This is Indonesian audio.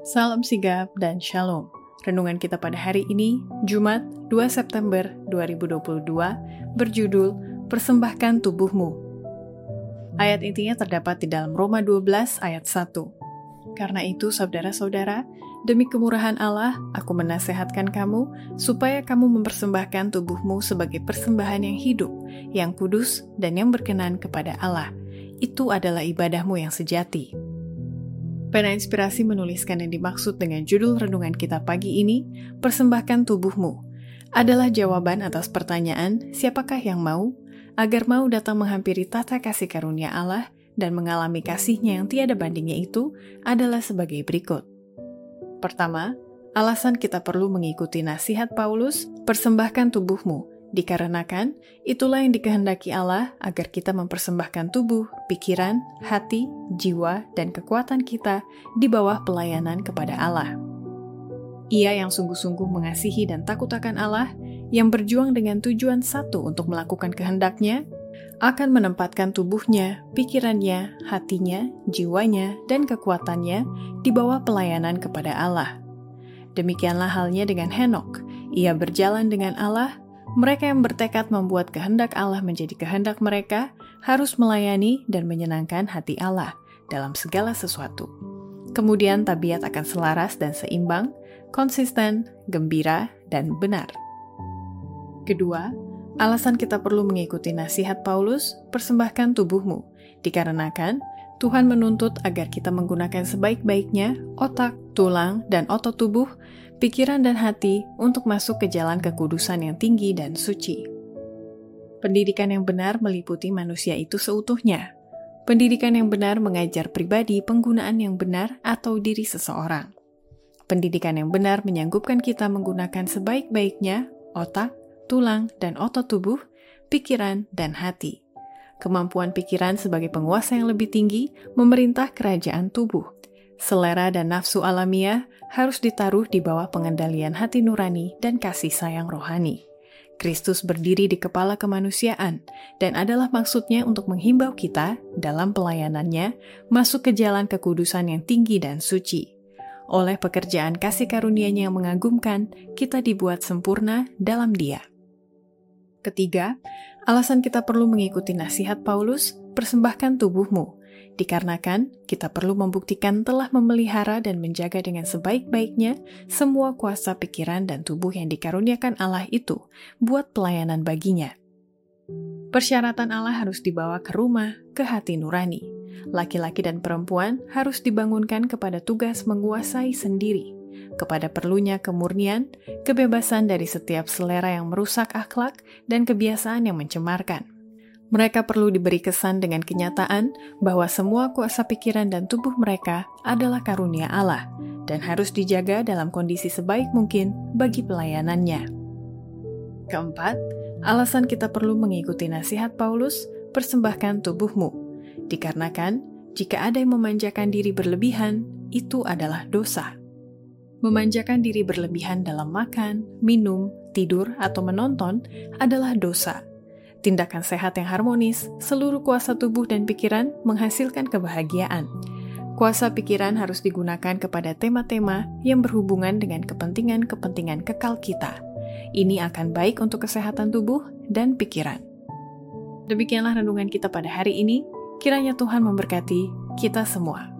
Salam sigap dan shalom. Renungan kita pada hari ini, Jumat 2 September 2022, berjudul Persembahkan Tubuhmu. Ayat intinya terdapat di dalam Roma 12 ayat 1. Karena itu, saudara-saudara, demi kemurahan Allah, aku menasehatkan kamu supaya kamu mempersembahkan tubuhmu sebagai persembahan yang hidup, yang kudus, dan yang berkenan kepada Allah. Itu adalah ibadahmu yang sejati. Pena Inspirasi menuliskan yang dimaksud dengan judul renungan kita pagi ini, Persembahkan Tubuhmu, adalah jawaban atas pertanyaan siapakah yang mau, agar mau datang menghampiri tata kasih karunia Allah dan mengalami kasihnya yang tiada bandingnya itu adalah sebagai berikut. Pertama, alasan kita perlu mengikuti nasihat Paulus, persembahkan tubuhmu, Dikarenakan itulah yang dikehendaki Allah agar kita mempersembahkan tubuh, pikiran, hati, jiwa, dan kekuatan kita di bawah pelayanan kepada Allah. Ia yang sungguh-sungguh mengasihi dan takut akan Allah, yang berjuang dengan tujuan satu untuk melakukan kehendaknya, akan menempatkan tubuhnya, pikirannya, hatinya, jiwanya, dan kekuatannya di bawah pelayanan kepada Allah. Demikianlah halnya dengan Henok. Ia berjalan dengan Allah mereka yang bertekad membuat kehendak Allah menjadi kehendak mereka harus melayani dan menyenangkan hati Allah dalam segala sesuatu. Kemudian tabiat akan selaras dan seimbang, konsisten, gembira, dan benar. Kedua, alasan kita perlu mengikuti nasihat Paulus, persembahkan tubuhmu, dikarenakan Tuhan menuntut agar kita menggunakan sebaik-baiknya otak, tulang, dan otot tubuh, pikiran dan hati untuk masuk ke jalan kekudusan yang tinggi dan suci. Pendidikan yang benar meliputi manusia itu seutuhnya. Pendidikan yang benar mengajar pribadi penggunaan yang benar atau diri seseorang. Pendidikan yang benar menyanggupkan kita menggunakan sebaik-baiknya otak, tulang, dan otot tubuh, pikiran, dan hati kemampuan pikiran sebagai penguasa yang lebih tinggi memerintah kerajaan tubuh. Selera dan nafsu alamiah harus ditaruh di bawah pengendalian hati nurani dan kasih sayang rohani. Kristus berdiri di kepala kemanusiaan dan adalah maksudnya untuk menghimbau kita dalam pelayanannya masuk ke jalan kekudusan yang tinggi dan suci. Oleh pekerjaan kasih karunia-Nya yang mengagumkan, kita dibuat sempurna dalam Dia. Ketiga, alasan kita perlu mengikuti nasihat Paulus, persembahkan tubuhmu, dikarenakan kita perlu membuktikan telah memelihara dan menjaga dengan sebaik-baiknya semua kuasa pikiran dan tubuh yang dikaruniakan Allah itu buat pelayanan baginya. Persyaratan Allah harus dibawa ke rumah, ke hati nurani. Laki-laki dan perempuan harus dibangunkan kepada tugas menguasai sendiri, kepada perlunya kemurnian, kebebasan dari setiap selera yang merusak akhlak, dan kebiasaan yang mencemarkan. Mereka perlu diberi kesan dengan kenyataan bahwa semua kuasa pikiran dan tubuh mereka adalah karunia Allah dan harus dijaga dalam kondisi sebaik mungkin bagi pelayanannya. Keempat, alasan kita perlu mengikuti nasihat Paulus, persembahkan tubuhmu, dikarenakan jika ada yang memanjakan diri berlebihan, itu adalah dosa. Memanjakan diri berlebihan dalam makan, minum, tidur, atau menonton adalah dosa. Tindakan sehat yang harmonis, seluruh kuasa tubuh dan pikiran menghasilkan kebahagiaan. Kuasa pikiran harus digunakan kepada tema-tema yang berhubungan dengan kepentingan-kepentingan kekal kita. Ini akan baik untuk kesehatan tubuh dan pikiran. Demikianlah renungan kita pada hari ini. Kiranya Tuhan memberkati kita semua.